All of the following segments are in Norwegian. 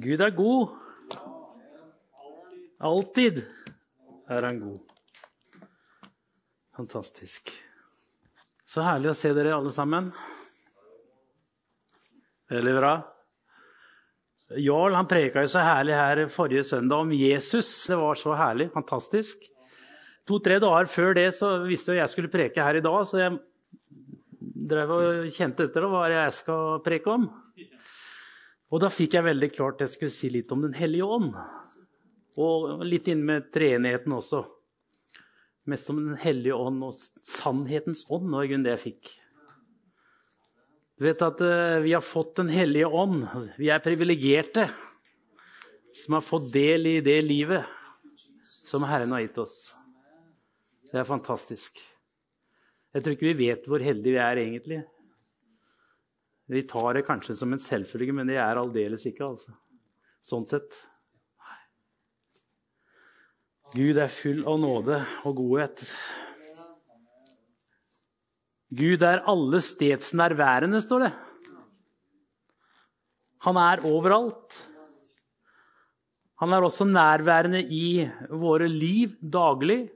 Gud er god. Alltid er han god. Fantastisk. Så herlig å se dere alle sammen. Veldig bra. Jarl han preka jo så herlig her forrige søndag om Jesus. Det var så herlig. Fantastisk. To-tre dager før det så visste jeg jeg skulle preke her i dag, så jeg drev og kjente etter hva jeg skal preke om. Og da fikk jeg veldig klart at jeg skulle si litt om Den hellige ånd. Og litt inn med treenigheten også. Mest om Den hellige ånd og sannhetens ånd. var i grunnen det jeg fikk. Du vet at uh, vi har fått Den hellige ånd. Vi er privilegerte som har fått del i det livet som Herren har gitt oss. Det er fantastisk. Jeg tror ikke vi vet hvor heldige vi er egentlig. Vi tar det kanskje som en selvfølge, men det er aldeles ikke. altså. Sånn sett. Gud er full av nåde og godhet. Gud er alle steds nærværende, står det. Han er overalt. Han er også nærværende i våre liv daglig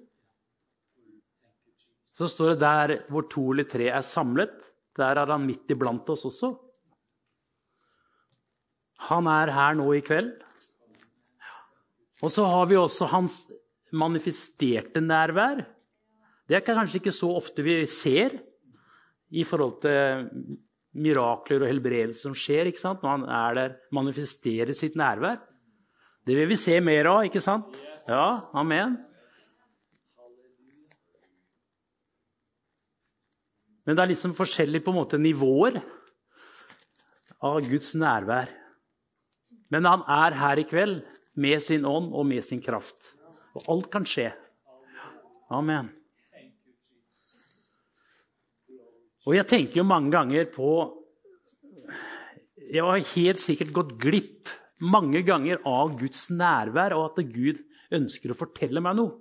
så står det der hvor to eller tre er samlet, der er han midt iblant oss også. Han er her nå i kveld. Og så har vi også hans manifesterte nærvær. Det er kanskje ikke så ofte vi ser i forhold til mirakler og helbredelser som skjer når han er der, manifesterer sitt nærvær. Det vil vi se mer av, ikke sant? Ja, amen. Men det er liksom forskjellige på en måte nivåer av Guds nærvær. Men han er her i kveld med sin ånd og med sin kraft. Og alt kan skje. Amen. Og jeg tenker jo mange ganger på Jeg har helt sikkert gått glipp mange ganger av Guds nærvær, og at Gud ønsker å fortelle meg noe.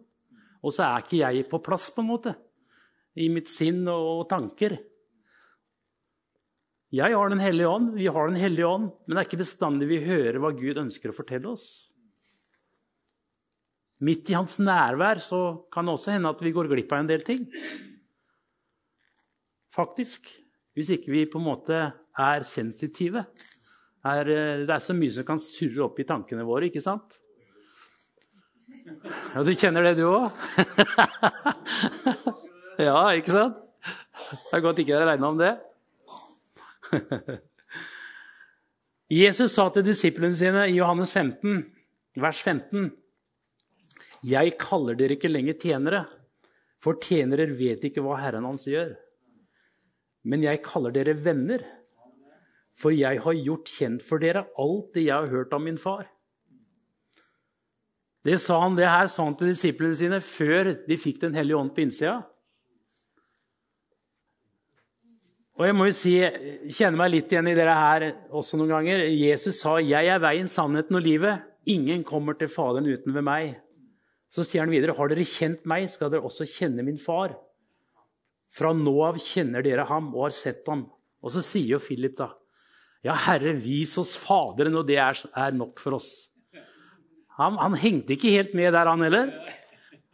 Og så er ikke jeg på plass, på en måte i mitt sinn og tanker. Jeg har Den hellige ånd, vi har Den hellige ånd, men det er ikke bestandig vi hører hva Gud ønsker å fortelle oss. Midt i hans nærvær så kan det også hende at vi går glipp av en del ting. Faktisk. Hvis ikke vi på en måte er sensitive. Er, det er så mye som kan surre opp i tankene våre, ikke sant? Ja, du kjenner det, du òg? Ja, ikke sant? Det er godt ikke dere regna om det. Jesus sa til disiplene sine i Johannes 15, vers 15.: Jeg kaller dere ikke lenger tjenere, for tjenere vet ikke hva Herren hans gjør. Men jeg kaller dere venner, for jeg har gjort kjent for dere alt det jeg har hørt av min far. Det sa han det her sa han til disiplene sine før de fikk Den hellige ånd på innsida. Og jeg må jo si, kjenner meg litt igjen i dere her også noen ganger. Jesus sa 'Jeg er veien, sannheten og livet'. Ingen kommer til Faderen uten ved meg. Så sier han videre, 'Har dere kjent meg, skal dere også kjenne min far'. Fra nå av kjenner dere ham og har sett ham. Og så sier jo Philip da, 'Ja, Herre, vis oss Faderen, og det er, er nok for oss'. Han, han, hengte ikke helt med der, han heller.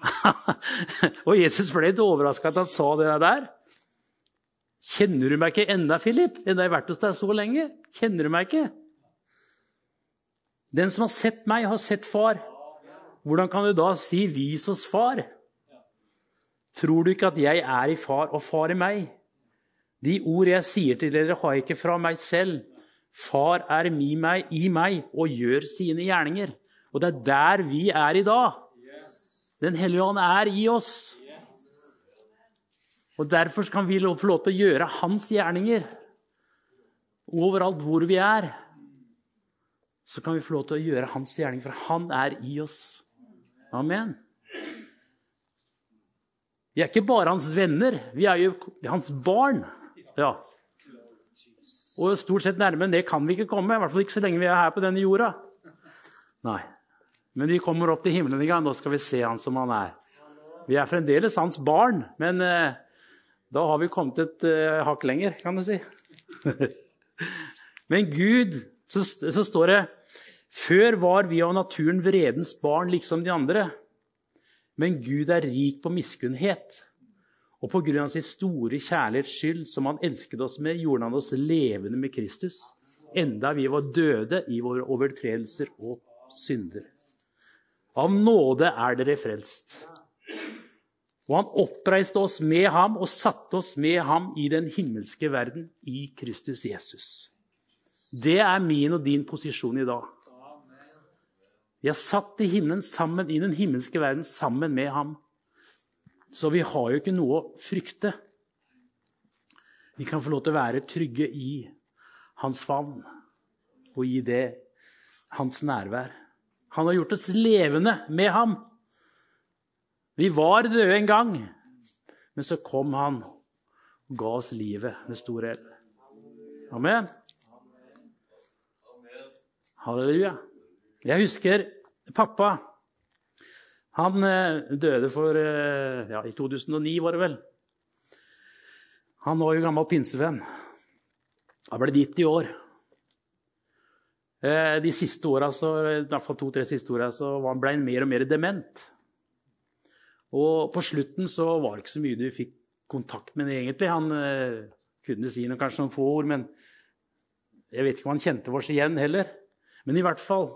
og Jesus ble litt overraska at han sa det der. Kjenner du meg ikke enda, Philip? Enda jeg har vært hos deg så lenge. Kjenner du meg ikke? Den som har sett meg, har sett far. Hvordan kan du da si 'vis oss far'? Tror du ikke at jeg er i far og far i meg? De ord jeg sier til dere, har jeg ikke fra meg selv. Far er i meg, i meg og gjør sine gjerninger. Og det er der vi er i dag. Den hellige ånd er i oss. Og Derfor kan vi få lov til å gjøre hans gjerninger. Overalt hvor vi er, så kan vi få lov til å gjøre hans gjerning, for han er i oss. Amen. Vi er ikke bare hans venner, vi er jo hans barn. Ja. Og stort sett nærmere enn det kan vi ikke komme. I hvert fall ikke så lenge vi er her på denne jorda. Nei. Men vi kommer opp til himmelen en gang. Da skal vi se han som han er. Vi er fremdeles hans barn, men eh, da har vi kommet et uh, hakk lenger, kan du si. Men Gud, så, så, står det Før var vi av naturen vredens barn, liksom de andre. Men Gud er rik på miskunnhet. Og på grunn av sin store kjærlighets skyld, som han elsket oss med, gjorde han oss levende med Kristus, enda vi var døde i våre overtredelser og synder. Av nåde er dere frelst. Og han oppreiste oss med ham og satte oss med ham i den himmelske verden, i Kristus Jesus. Det er min og din posisjon i dag. Vi er satt i himmelen sammen, i den himmelske verden sammen med ham. Så vi har jo ikke noe å frykte. Vi kan få lov til å være trygge i hans favn og i det hans nærvær. Han har gjort oss levende med ham. Vi var døde en gang, men så kom han og ga oss livet med stor L. Amen. Halleluja. Jeg husker pappa. Han eh, døde for eh, ja, i 2009, var det vel. Han var jo gammel pinsevenn. Han ble 90 år. Eh, de siste åra, i hvert fall to-tre siste åra, ble han mer og mer dement. Og på slutten så var det ikke så mye du fikk kontakt med egentlig. Han kunne si noe, kanskje noen få ord, men jeg vet ikke om han kjente oss igjen heller. Men i hvert fall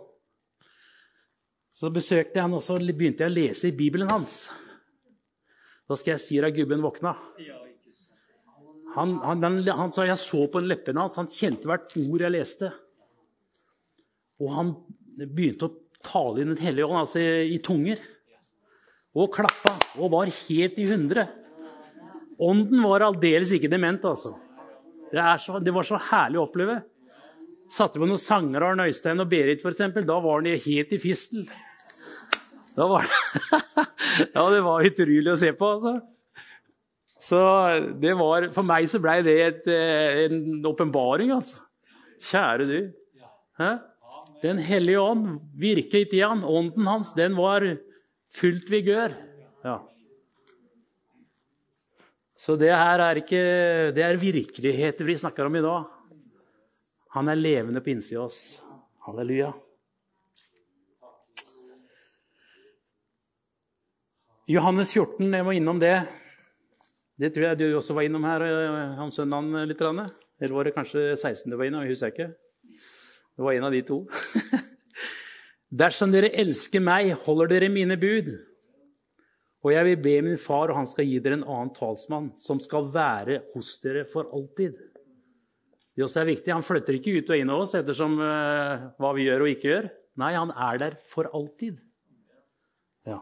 så besøkte jeg han, og så begynte jeg å lese i Bibelen hans. Da skal jeg si deg gubben våkna. Han, han, han, han, sa jeg så på leppene hans, han kjente hvert ord jeg leste. Og han begynte å tale inn Den hellige ånd, altså i, i tunger. Og klappa og var helt i hundre. Ånden var aldeles ikke dement, altså. Det, så, det var så herlig å oppleve. Satte på noen sanger av Øystein og Berit, f.eks. Da var han helt i fistel. Da var det, ja, det var utrolig å se på, altså. Så det var, for meg så blei det et, eh, en åpenbaring, altså. Kjære du. Hæ? Den hellige ånd virket i han. Ånden hans den var fullt vigør. Ja. Så det her er ikke Det er virkeligheter vi snakker om i dag. Han er levende på innsida av oss. Halleluja. Johannes 14, jeg må innom det. Det tror jeg du også var innom her, eh, han søndagen litt. Eller var det kanskje 16 du var innom? Jeg husker ikke. Det var en av de to. Dersom dere elsker meg, holder dere mine bud. Og jeg vil be min far, og han skal gi dere en annen talsmann, som skal være hos dere for alltid. Det også er viktig. Han flytter ikke ut og inn av oss ettersom uh, hva vi gjør og ikke gjør. Nei, han er der for alltid. Ja.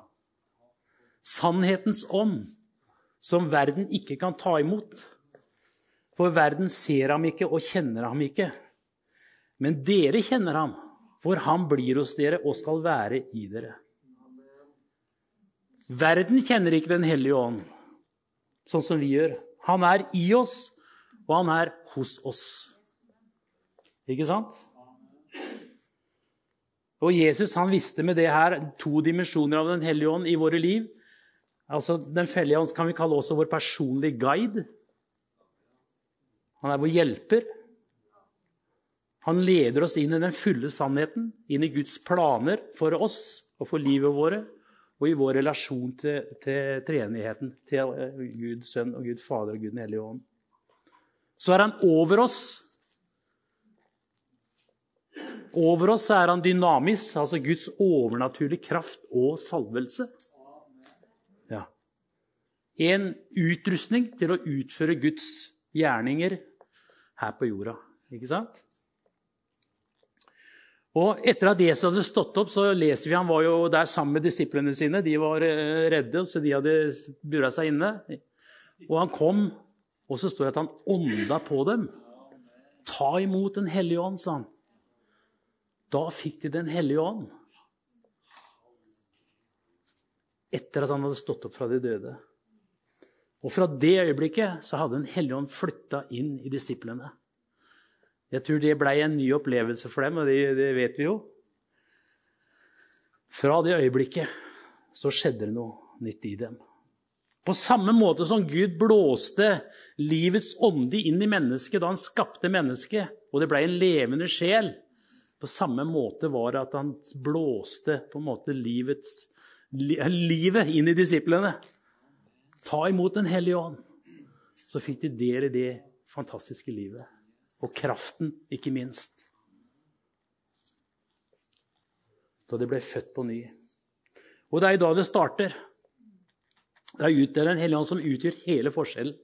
Sannhetens ånd, som verden ikke kan ta imot. For verden ser ham ikke og kjenner ham ikke. Men dere kjenner ham, for han blir hos dere og skal være i dere. Verden kjenner ikke Den hellige ånd, sånn som vi gjør. Han er i oss, og han er hos oss. Ikke sant? Og Jesus han visste med det her to dimensjoner av Den hellige ånd i våre liv. Altså, Den hellige ånd kan vi kalle også vår personlige guide. Han er vår hjelper. Han leder oss inn i den fulle sannheten, inn i Guds planer for oss og for livet våre, og i vår relasjon til, til treenigheten, til Gud Sønn og Gud Fader og Gud Den hellige ånd. Så er han over oss. Over oss er han dynamisk, altså Guds overnaturlige kraft og salvelse. Ja. En utrustning til å utføre Guds gjerninger her på jorda. Ikke sant? Og Etter at Jesus hadde stått opp, så leser vi han var jo der sammen med disiplene sine. De var eh, redde, så de hadde bura seg inne. Og han kom, og så står det at han ånda på dem. Ta imot Den hellige ånd, sa han. Da fikk de Den hellige ånd. Etter at han hadde stått opp fra de døde. Og fra det øyeblikket så hadde Den hellige ånd flytta inn i disiplene. Jeg tror det blei en ny opplevelse for dem, og det, det, vet vi jo. Fra det øyeblikket så skjedde det noe nytt i dem. På samme måte som Gud blåste livets ånde inn i mennesket da han skapte mennesket, og det blei en levende sjel På samme måte var det at han blåste på en måte livets, livet inn i disiplene. Ta imot Den hellige ånd. Så fikk de del i det fantastiske livet. Og kraften, ikke minst. Da de ble født på ny. Og det er da det starter. Det er ut, Den hellige ånd som utgjør hele forskjellen.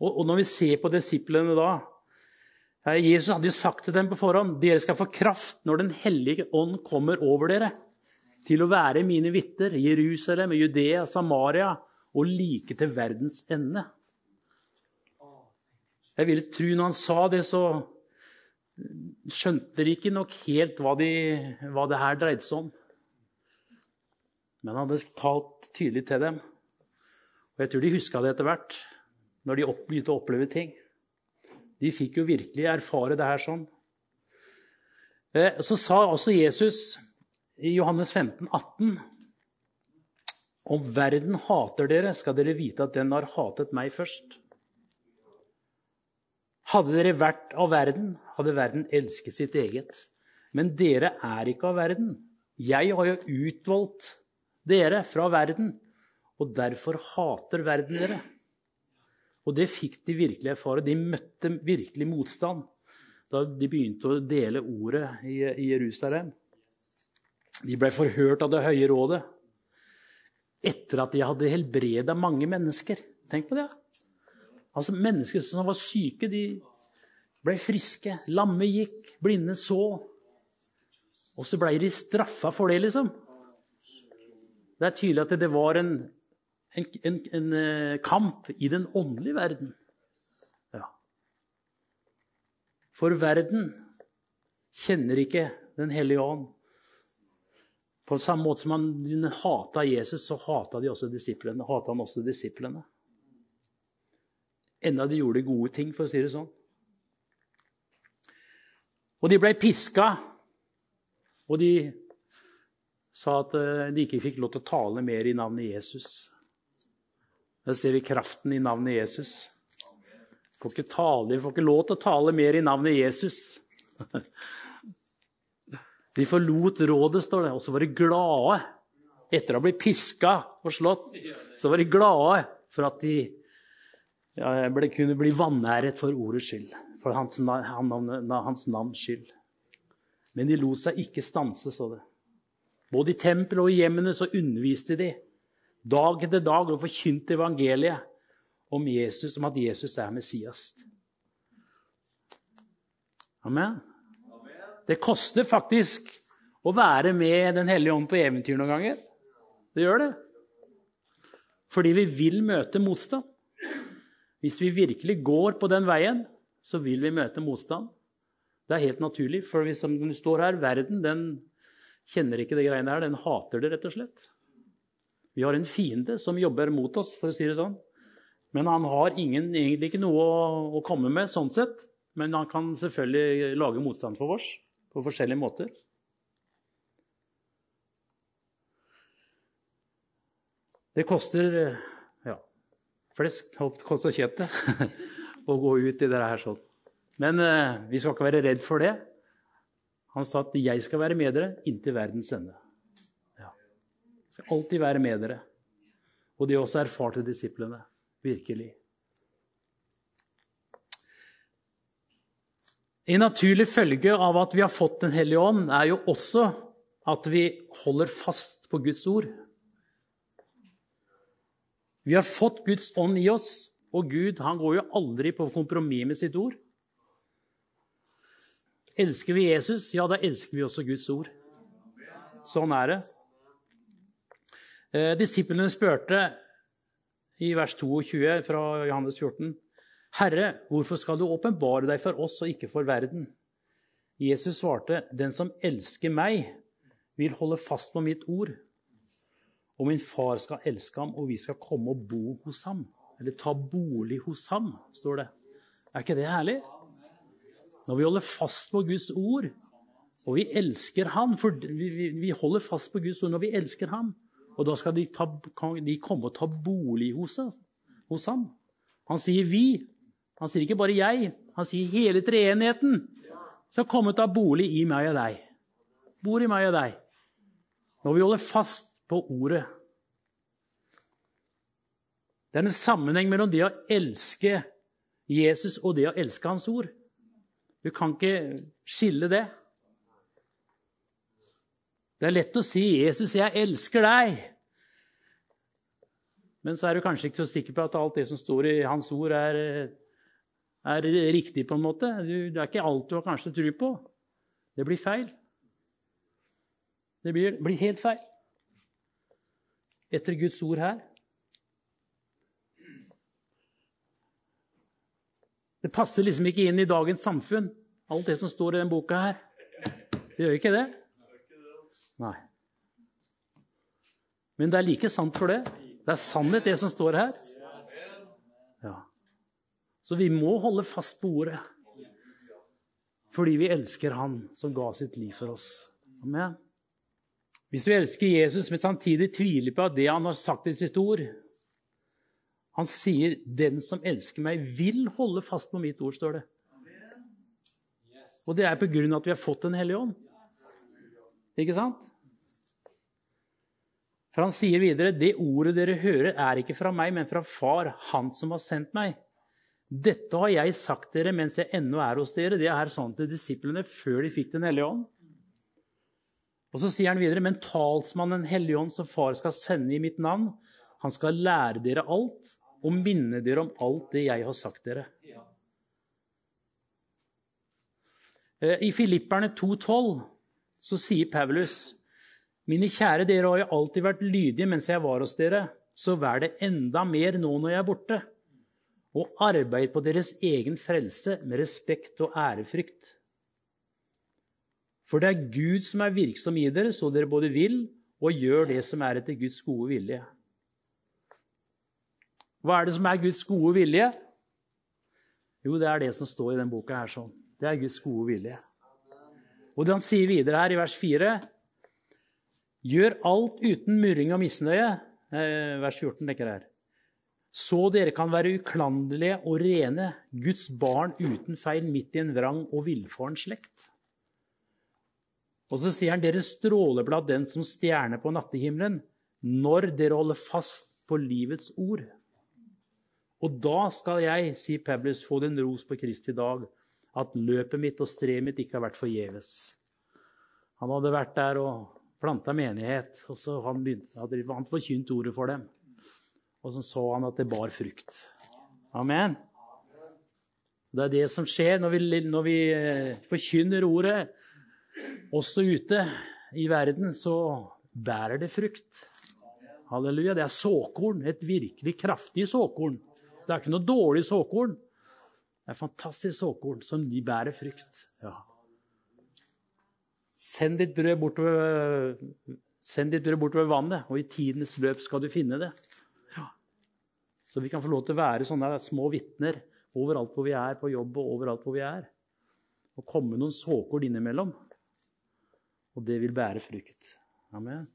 Og, og når vi ser på disiplene da Jesus hadde jo sagt til dem på forhånd dere skal få kraft når Den hellige ånd kommer over dere, til å være mine vitner Jerusalem, Judea, Samaria og like til verdens ende. Jeg ville tro når han sa det, så skjønte de ikke nok helt hva, de, hva det her dreide seg om. Men han hadde talt tydelig til dem. Og jeg tror de huska det etter hvert, når de begynte å oppleve ting. De fikk jo virkelig erfare det her sånn. Eh, så sa også Jesus i Johannes 15, 18 Om verden hater dere, skal dere vite at den har hatet meg først. Hadde dere vært av verden, hadde verden elsket sitt eget. Men dere er ikke av verden. Jeg har jo utvalgt dere fra verden, og derfor hater verden dere. Og det fikk de virkelig erfare. De møtte virkelig motstand da de begynte å dele ordet i, Jerusalem. De ble forhørt av Det høye rådet etter at de hadde helbreda mange mennesker. Tenk på det. Altså Mennesker som var syke, de ble friske. Lamme gikk, blinde så. Og så ble de straffa for det, liksom. Det er tydelig at det var en en, en, en eh, kamp i den åndelige verden. Ja. For verden kjenner ikke Den hellige ånd. På samme måte som han hata Jesus, så hata de også disiplene. Hata han også disiplene. Enda de gjorde gode ting, for å si det sånn. Og de ble piska, og de sa at eh, de ikke fikk lov til å tale mer i navnet Jesus. Der ser vi kraften i navnet Jesus. Får ikke tale, får ikke lov til å tale mer i navnet Jesus. De forlot rådet, står det, og så var de glade. Etter å ha blitt piska og slått, så var de glade for at de ja, ble, kunne bli vanæret for ordets skyld. For hans, hans navns skyld. Men de lot seg ikke stanse, så det. Både i tempelet og i hjemmene så underviste de dag etter dag og forkynte evangeliet om Jesus, om at Jesus er Messias. Amen. Det koster faktisk å være med Den hellige ånd på eventyr noen ganger. Det gjør det. Fordi vi vil møte motstand. Hvis vi virkelig går på den veien, så vil vi møte motstand. Det er helt naturlig, for hvis det står her, verden den kjenner ikke det greiene her. Den hater det, rett og slett. Vi har en fiende som jobber mot oss, for å si det sånn. Men han har ingen, egentlig ikke noe å, å, komme med sånn sett. Men han kan selvfølgelig lage motstand for oss på forskjellige måter. Det koster ja, flesk, det koster kjøttet, å gå ut i det her sånn. Men eh, vi skal ikke være redd for det. Han sa at 'jeg skal være med dere inntil verdens ende' skal alltid være med dere. Og de også erfarte disiplene. Virkelig. En naturlig følge av at vi har fått Den hellige ånd, er jo også at vi holder fast på Guds ord. Vi har fått Guds ånd i oss, og Gud han går jo aldri på kompromiss med sitt ord. Elsker vi Jesus, ja, da elsker vi også Guds ord. Sånn er det. Eh, disiplene spurte i vers 22 fra Johannes 14.: Herre, hvorfor skal du åpenbare deg for oss og ikke for verden? Jesus svarte, Den som elsker meg, vil holde fast på mitt ord. Og min far skal elske ham, og vi skal komme og bo hos ham. Eller ta bolig hos ham, står det. Er ikke det herlig? Når vi holder fast på Guds ord, og vi elsker ham for vi, vi holder fast på Guds ord når vi elsker ham, og da skal de, ta, de komme og ta bolig hos, hos, ham. Han sier 'vi'. Han sier ikke bare 'jeg'. Han sier hele treenigheten skal komme og ta bolig i meg og deg. bor i meg og deg. Når vi holder fast på ordet. Det er en sammenheng mellom det å elske Jesus og det å elske Hans ord. Du kan ikke skille det. Det er lett å si 'Jesus, jeg elsker deg'. Men så er du kanskje ikke så sikker på at alt det som står i Hans ord, er, er riktig. på en måte. det er ikke alt du har kanskje tro på. Det blir feil. Det blir, blir helt feil. Etter Guds ord her. Det passer liksom ikke inn i dagens samfunn, alt det som står i denne boka her. Det gjør ikke det. Nei. Men det er like sant for det. Det er sannhet, det som står her. Ja. Så vi må holde fast på ordet. Fordi vi elsker Han som ga sitt liv for oss. Amen. Hvis du elsker Jesus, men samtidig tviler på det han har sagt i sitt ord Han sier 'Den som elsker meg, vil holde fast på mitt ord', står det. Og det er på grunn av at vi har fått Den hellige ånd. Ikke sant? For han sier videre, 'Det ordet dere hører, er ikke fra meg, men fra Far, Han som har sendt meg.' 'Dette har jeg sagt dere mens jeg ennå er hos dere.' Det er sånn til disiplene før de fikk Den hellige ånd. Og så sier han videre, 'Men talsmannen Den hellige ånd, som Far skal sende i mitt navn,' 'Han skal lære dere alt og minne dere om alt det jeg har sagt dere.' Eh, I Filipperne 2,12 så sier Paulus mine kjære, dere har jo alltid vært lydige mens jeg var hos dere. Så vær det enda mer nå når jeg er borte. Og arbeid på deres egen frelse med respekt og ærefrykt. For det er Gud som er virksom i dere, så dere både vil og gjør det som er etter Guds gode vilje. Hva er det som er Guds gode vilje? Jo, det er det som står i denne boka her. sånn. Det er Guds gode vilje. Og det han sier videre her i vers 4 Gjør alt uten murring og misnøye. Eh, vers 14 tenker her. Så dere kan være uklanderlige og rene, Guds barn uten feil midt i en vrang og villfaren slekt. Og så sier han dere stråler blant den som stjerner på nattehimmelen, når dere holder fast på livets ord. Og da skal jeg, sier Pebbles, få den ros på Kristi dag, at løpet mitt og strevet mitt ikke har vært forgjeves. Han hadde vært der og planta menighet, og så han begynte, hadde han forkynt ordet for dem. Og så så han at det bar frukt. Amen. Det er det som skjer når vi, når vi eh, forkynner ordet, også ute i verden, så bærer det frukt. Halleluja. Det er såkorn. Et virkelig kraftig såkorn. Det er ikke noe dårlig såkorn. Det er fantastisk såkorn som de bærer frukt. Ja. Send ditt brød bortover, send ditt brød bortover vannet, og i tidens løp skal du finne det. Ja. Så vi kan få lov til å være sånne små vitner overalt hvor vi er, på jobb og overalt hvor vi er. Og komme noen såkorn innimellom. Og det vil bære frukt. Amen.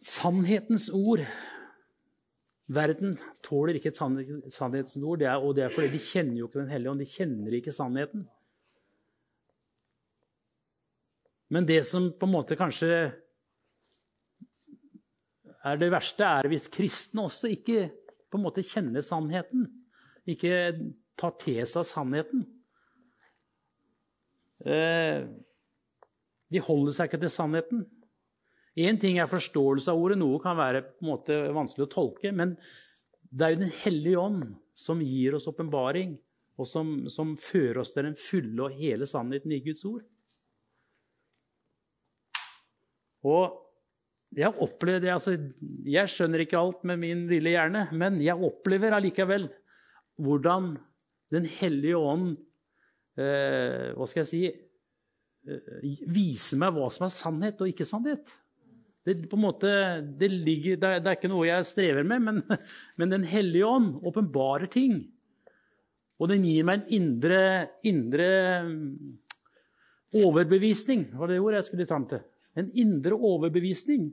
Sannhetens ord. Verden tåler ikke et sannhetens ord, det er, og det er fordi de kjenner jo ikke Den hellige ånd. De kjenner ikke sannheten. Men det som på en måte kanskje er det verste, er hvis kristne også ikke på en måte kjenner sannheten. Ikke tar til seg sannheten. Eh, de holder seg ikke til sannheten. Én ting er forståelse av ordet, noe kan være på en måte vanskelig å tolke. Men det er jo Den hellige ånd som gir oss åpenbaring, og som, som fører oss til den fulle og hele sannheten i Guds ord. Og jeg opplever det, altså, Jeg skjønner ikke alt med min lille hjerne, men jeg opplever allikevel hvordan Den hellige ånd eh, Hva skal jeg si eh, Vise meg hva som er sannhet og ikke sannhet. Det, på en måte, det, ligger, det, er, det er ikke noe jeg strever med, men, men Den hellige ånd åpenbarer ting. Og den gir meg en indre, indre overbevisning, var det ordet jeg skulle fram til. En indre overbevisning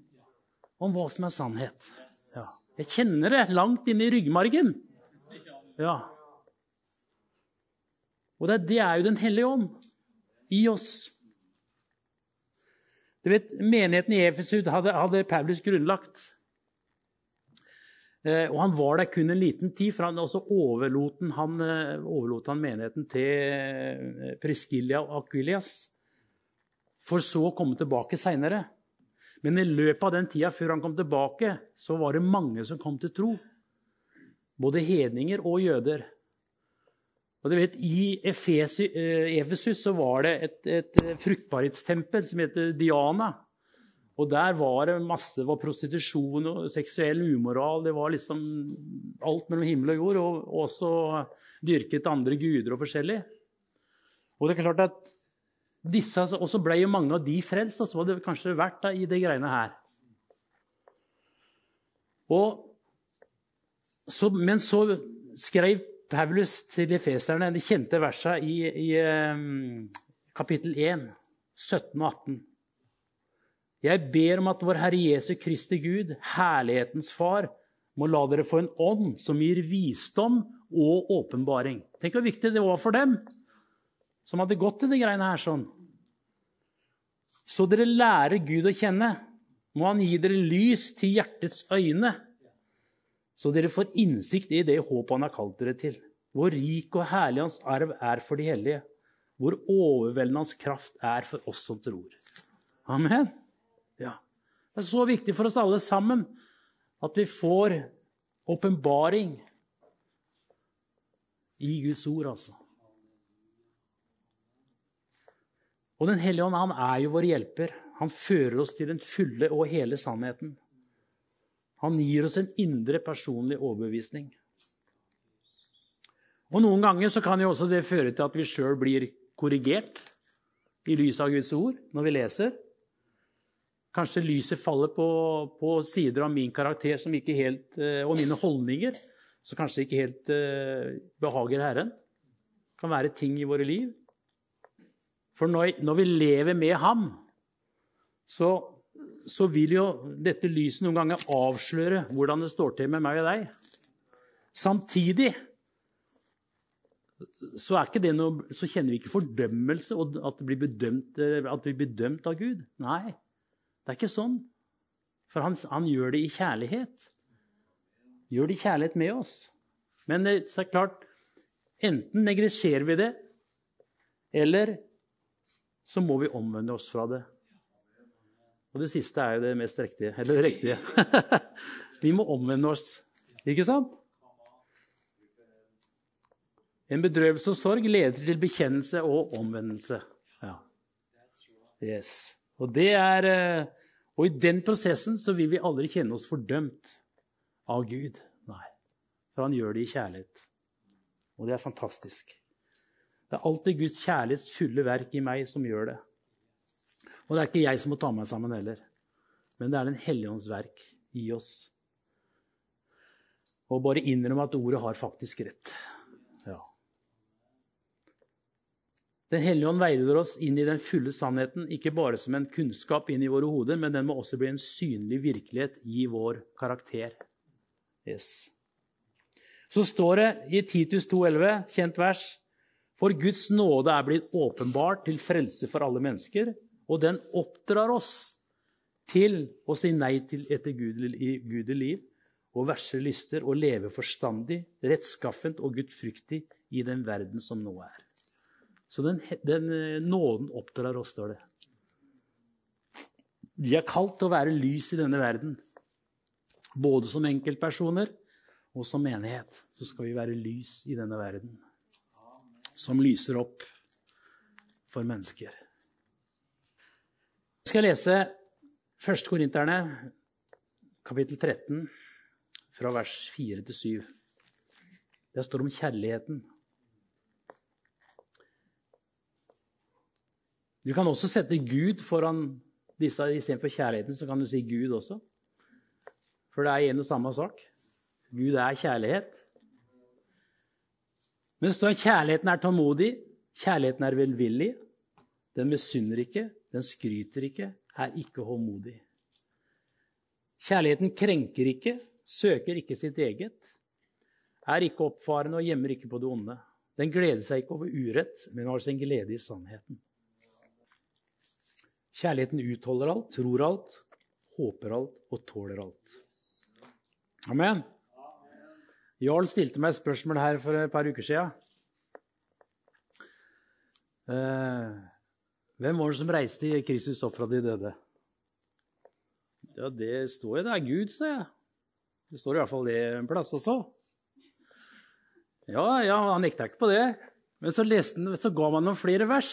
om hva som er sannhet. Ja. Jeg kjenner det langt inne i ryggmargen. Ja. Og det, det er jo Den hellige ånd. i oss. Du vet, Menigheten i Efesud hadde, hadde Paulus grunnlagt. Eh, og han var der kun en liten tid, for han, også overlot han, eh, overlot han menigheten til eh, Priscilla og Aquilias. For så å komme tilbake seinere. Men i løpet av den tida før han kom tilbake, så var det mange som kom til tro. Både hedninger og jøder. Og du vet, I Efesus så var det et, et fruktbarhetstempel som heter Diana. Og der var det masse var prostitusjon og seksuell umoral. Det var liksom alt mellom himmel og jord. Og også dyrket andre guder og forskjellig. Og det er klart at disse, Og så ble jo mange av de frelst, og så var det kanskje vært da, i de greiene her. Og så, men så skrev Paulus til efeserne de kjente versene i, i kapittel 1, 17 og 18. Jeg ber om at vår Herre Jesu Kristi Gud, herlighetens Far, må la dere få en ånd som gir visdom og åpenbaring. Tenk hvor viktig det var for dem som hadde gått til de greiene her sånn. Så dere lærer Gud å kjenne, må Han gi dere lys til hjertets øyne, så dere får innsikt i det håpet Han har kalt dere til. Hvor rik og herlig Hans arv er for de hellige. Hvor overveldende Hans kraft er for oss som tror. Amen. Ja. Det er så viktig for oss alle sammen at vi får åpenbaring i Guds ord, altså. Og Den hellige ånd han er jo vår hjelper. Han fører oss til den fulle og hele sannheten. Han gir oss en indre personlig overbevisning. Og Noen ganger så kan jo også det føre til at vi sjøl blir korrigert i lys av Guds ord når vi leser. Kanskje lyset faller på, på sider av min karakter helt, eh, og mine holdninger som kanskje ikke helt uh, behager Herren. Det kan være ting i våre liv. For når, når vi lever med Ham, så, så, vil jo dette lyset noen ganger avsløre hvordan det står til med meg og deg. Samtidig så, noe, så kjenner vi ikke fordømmelse og at, bedømt, at vi blir bedømt av Gud. Nei. Det er ikke sånn. For han, han gjør det i kjærlighet. Gjør det i kjærlighet med oss. Men det er klart, enten neglisjerer vi det, eller så må vi omvende oss fra det. Og det siste er jo det mest riktige. Eller riktige. vi må omvende oss, ikke sant? En bedrøvelse og sorg leder til bekjennelse og omvendelse. Ja. Yes. Og er eh, og i den prosessen så vil vi aldri kjenne oss fordømt av Gud. Nei. For han gjør det i kjærlighet. Og det er fantastisk. Det er alltid Guds kjærlighets fulle verk i meg som gjør det. Og det er ikke jeg som må ta meg sammen heller. Men det er Den hellige ånds verk i oss. Og bare innrømme at ordet har faktisk rett. Den hellige ånd veileder oss inn i den fulle sannheten, ikke bare som en kunnskap inn i våre hoder, men den må også bli en synlig virkelighet i vår karakter. Yes. Så står det i Titus 2,11, kjent vers, for Guds nåde er blitt åpenbart til frelse for alle mennesker, og den oppdrar oss til å si nei til etter gudelig liv og verse lyster og leve forstandig, rettskaffent og gudfryktig i den verden som nå er. Så den, den eh, nåden oppdrar oss, står det. Vi er kalt til å være lys i denne verden. Både som enkeltpersoner og som menighet så skal vi være lys i denne verden. Som lyser opp for mennesker. Jeg skal lese 1. Korinterne, kapittel 13, fra vers 4 til 7. Det står om kjærligheten. Du kan også sette Gud foran disse istedenfor kjærligheten. Så kan du si Gud også. For det er en og samme sak. Gud er kjærlighet. Men det står at kjærligheten er tålmodig, kjærligheten er velvillig. Den misunner ikke, den skryter ikke, er ikke håndmodig. Kjærligheten krenker ikke, søker ikke sitt eget, er ikke oppfarende og gjemmer ikke på det onde. Den gleder seg ikke over urett, men har sin glede i sannheten. Kjærligheten utholder alt, tror alt, håper alt og tåler alt. Amen. Jarl stilte meg et spørsmål her for et par uker siden. Eh, hvem var det som reiste Kristus opp fra de døde? Ja, det står jo det er Gud, sa jeg. Det står i hvert fall det en plass også. Ja, ja, han nekta ikke på det. Men så, leste, så ga man noen flere vers.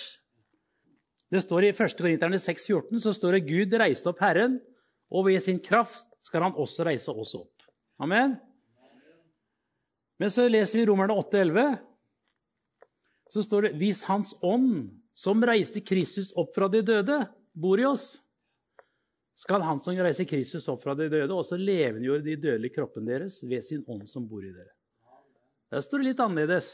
Det står I 1. Korinterne 6,14 så står det Gud reiste opp Herren, og ved sin kraft skal han også reise oss opp. Amen. Men så leser vi Romerne 8,11. Så står det hvis Hans ånd, som reiste Kristus opp fra de døde, bor i oss, skal Han som reiser Kristus opp fra de døde, også levendegjøre de dødelige kroppen deres ved sin ånd som bor i dere. Der står det litt annerledes.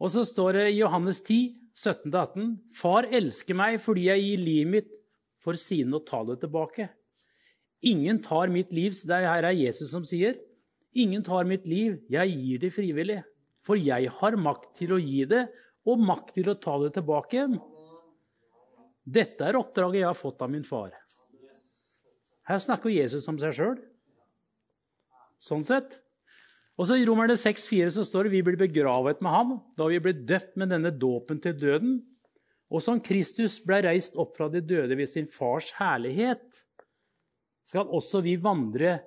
Og så står det i Johannes 10, 17-18.: Far elsker meg fordi jeg gir livet mitt for sine og ta det tilbake. Ingen tar mitt liv Det her er Jesus som sier. Ingen tar mitt liv, jeg gir det frivillig. For jeg har makt til å gi det, og makt til å ta det tilbake igjen. Dette er oppdraget jeg har fått av min far. Her snakker Jesus om seg sjøl. Sånn sett. Og så I Romerne 6,4 så står det vi blir begravet med ham da vi ble døpt med denne dåpen til døden. Og som Kristus ble reist opp fra de døde ved sin fars herlighet, skal også vi vandre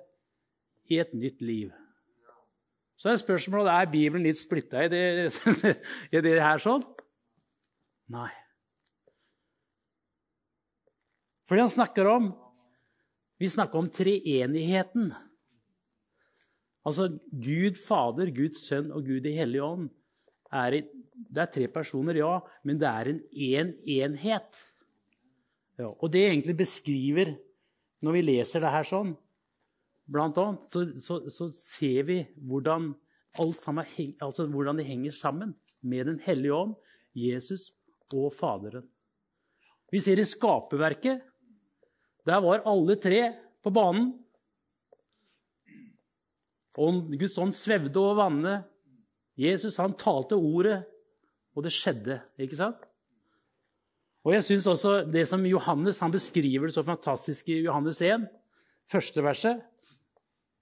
i et nytt liv. Så er spørsmålet er Bibelen litt splitta i det, i det her sånn. Nei. Fordi han snakker om Vi snakker om treenigheten. Altså Gud Fader, Guds Sønn og Gud i Hellige Ånd. Er i, det er tre personer, ja, men det er en én en enhet. Ja, og det egentlig beskriver, når vi leser det her sånn, blant annet, så, så, så ser vi hvordan, sammen, altså hvordan det henger sammen med Den hellige ånd, Jesus og Faderen. Vi ser i skaperverket. Der var alle tre på banen. Og Guds ånd svevde over vannet. Jesus han talte ordet, og det skjedde. ikke sant? Og jeg synes også det som Johannes han beskriver det så fantastisk i Johannes 1, første verset.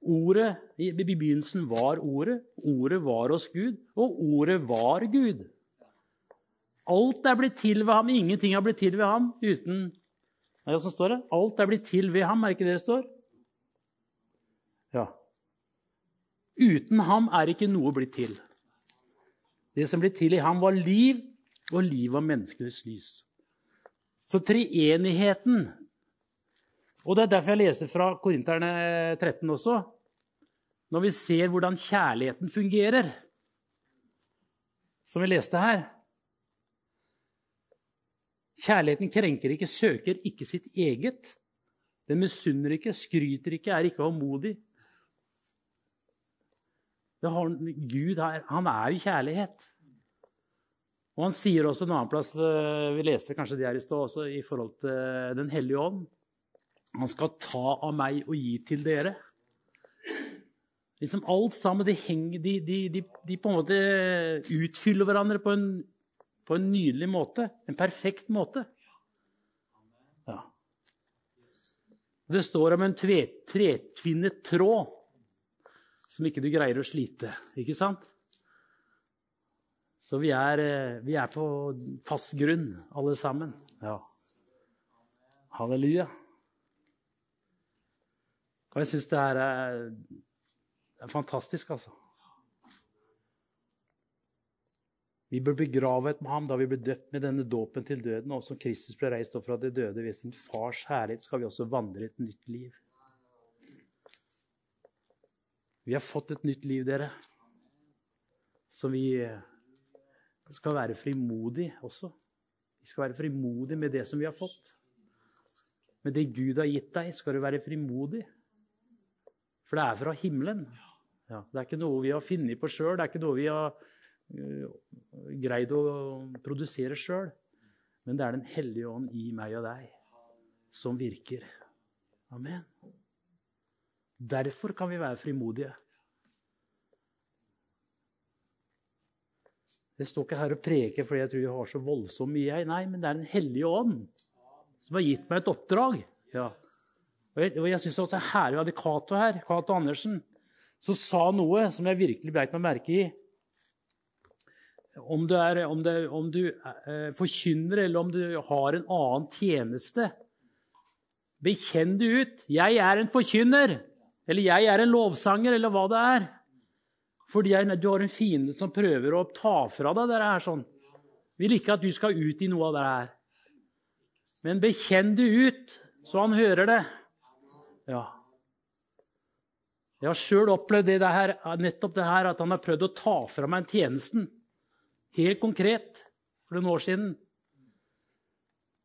Ordet, I begynnelsen var Ordet, Ordet var hos Gud, og Ordet var Gud. Alt er blitt til ved ham, ingenting er blitt til ved ham uten Nei, åssen står det? Alt er blitt til ved ham, er ikke det det står? Ja. Uten ham er ikke noe blitt til. Det som ble til i ham, var liv, og liv var menneskenes lys. Så treenigheten Og det er derfor jeg leser fra Korinterne 13 også. Når vi ser hvordan kjærligheten fungerer, som vi leste her Kjærligheten krenker ikke, søker ikke sitt eget. Den misunner ikke, skryter ikke, er ikke håndmodig. Har, Gud er, han er jo kjærlighet. Og han sier også en annen plass, eh, vi leste kanskje det her i stad også, i forhold til Den hellige ånd. Han skal ta av meg og gi til dere. Liksom Alt sammen de, henger, de, de, de, på en måte utfyller hverandre på en, på en nydelig måte. En perfekt måte. Ja. Det står om en tretvinnet tråd som ikke du greier å slite. Ikke sant? Så vi er, eh, vi er på fast grunn, alle sammen. Ja. Halleluja. Og jeg syns det her er, er, fantastisk, altså. Vi ble begravet med ham da vi ble døpt med denne dåpen til døden. Og som Kristus ble reist opp fra de døde ved sin fars herlighet, skal vi også vandre et nytt liv. Vi har fått et nytt liv, dere. Så vi skal være frimodige også. Vi skal være frimodige med det som vi har fått. Med det Gud har gitt deg, skal du være frimodig. For det er fra himmelen. Ja, det er ikke noe vi har funnet på sjøl. Det er ikke noe vi har uh, greid å produsere sjøl. Men det er Den hellige ånd i meg og deg som virker. Amen. Derfor kan vi være frimodige. Jeg står ikke her og preker fordi jeg tror jeg har så voldsomt mye. Nei, men det er Den hellige ånd som har gitt meg et oppdrag. Ja. Og jeg, og jeg syns det er vi hadde Cato her, Cato Andersen, som sa noe som jeg virkelig beit meg merke i. Om du, er, om det, om du eh, forkynner, eller om du har en annen tjeneste. Bekjenn det ut. 'Jeg er en forkynner', eller 'jeg er en lovsanger', eller hva det er. Fordi du har en fiende som prøver å ta fra deg det her. sånn. Vil ikke at du skal ut i noe av det her. Men bekjenn det ut, så han hører det. Ja. Jeg har sjøl opplevd det her, nettopp det her, at han har prøvd å ta fra meg en tjenesten. Helt konkret for noen år siden.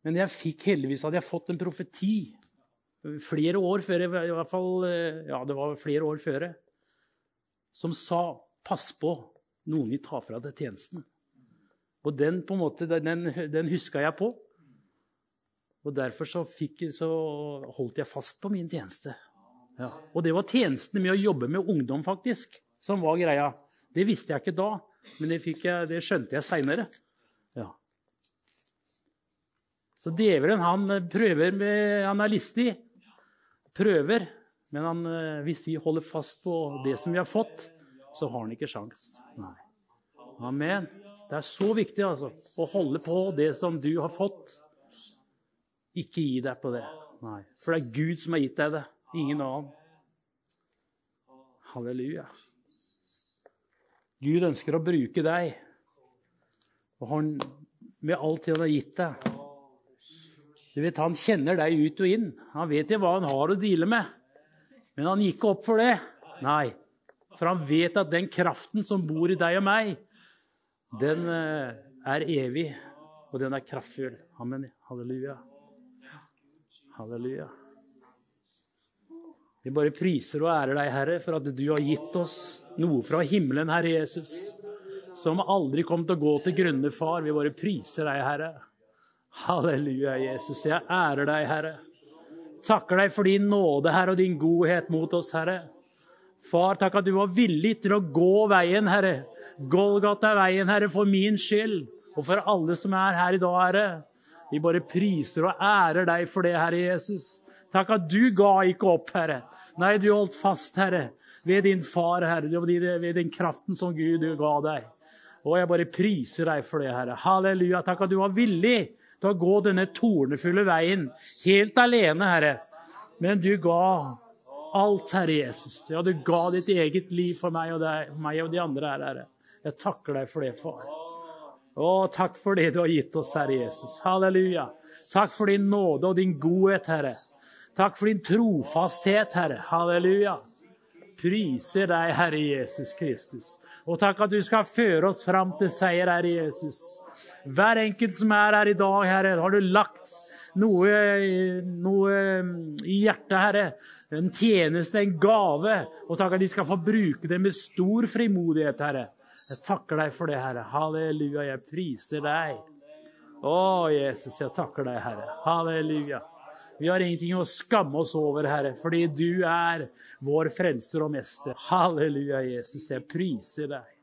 Men jeg fikk heldigvis hadde jeg fått en profeti flere år før, i hvert fall, ja, det var flere år før, som sa 'pass på, noen vil ta fra deg tjenesten'. Og den, på en måte, den, den huska jeg på. Og Derfor så, fikk, så, holdt jeg fast på min tjeneste. Ja. Og det var tjenestene med å jobbe med ungdom, faktisk, som var greia. Det visste jeg ikke da, men det, jeg, det skjønte jeg seinere. Ja. Så djevelen, han prøver med Han er listig. Prøver. Men han, eh, hvis vi holder fast på det som vi har fått, så har han ikke sjans. Nei. Amen. Det er så viktig altså, å holde på det som du har fått. Ikke gi deg på det. Nei. For det er Gud som har gitt deg det, ingen annen. Halleluja. Gud ønsker å bruke deg. Og han, med alt han har gitt deg Du vet, Han kjenner deg ut og inn. Han vet hva han har å deale med. Men han gikk opp for det. Nei. For han vet at den kraften som bor i deg og meg, den eh, er evig, og den er kraftfull. Amen. Halleluja. Halleluja. Vi bare priser og ærer deg, Herre, for at du har gitt oss noe fra himmelen, Herre Jesus, som aldri kom til å gå til grunne, Far. Vi bare priser deg, Herre. Halleluja, Jesus. Jeg ærer deg, Herre. Takker deg for din nåde, Herre, og din godhet mot oss, Herre. Far, takk at du var villig til å gå veien, Herre. Golgata veien, Herre, for min skyld og for alle som er her i dag, Herre. Vi bare priser og ærer deg for det, Herre Jesus. Takk at du ga ikke opp, Herre. Nei, du holdt fast, Herre, ved din far, Herre, ved den kraften som Gud ga deg. Og jeg bare priser deg for det, Herre. Halleluja. Takk at du var villig til å gå denne tornefulle veien helt alene, Herre. Men du ga alt, Herre Jesus. Ja, du ga ditt eget liv for meg og, deg, meg og de andre her, Herre. Jeg takker deg for det, far. Å, takk for det du har gitt oss, Herre Jesus. Halleluja. Takk for din nåde og din godhet, Herre. Takk for din trofasthet, Herre. Halleluja. Priser deg, Herre Jesus Kristus. Og takk at du skal føre oss fram til seier, Herre Jesus. Hver enkelt som er her i dag, Herre, har du lagt noe, noe i hjertet, Herre. En tjeneste, en gave. Og takk at de skal få bruke det med stor frimodighet, Herre. Jeg takker deg for det, Herre. Halleluja. Jeg priser deg. Å, Jesus, jeg takker deg, Herre. Halleluja. Vi har ingenting å skamme oss over, Herre, fordi du er vår frelser og mester. Halleluja, Jesus. Jeg priser deg.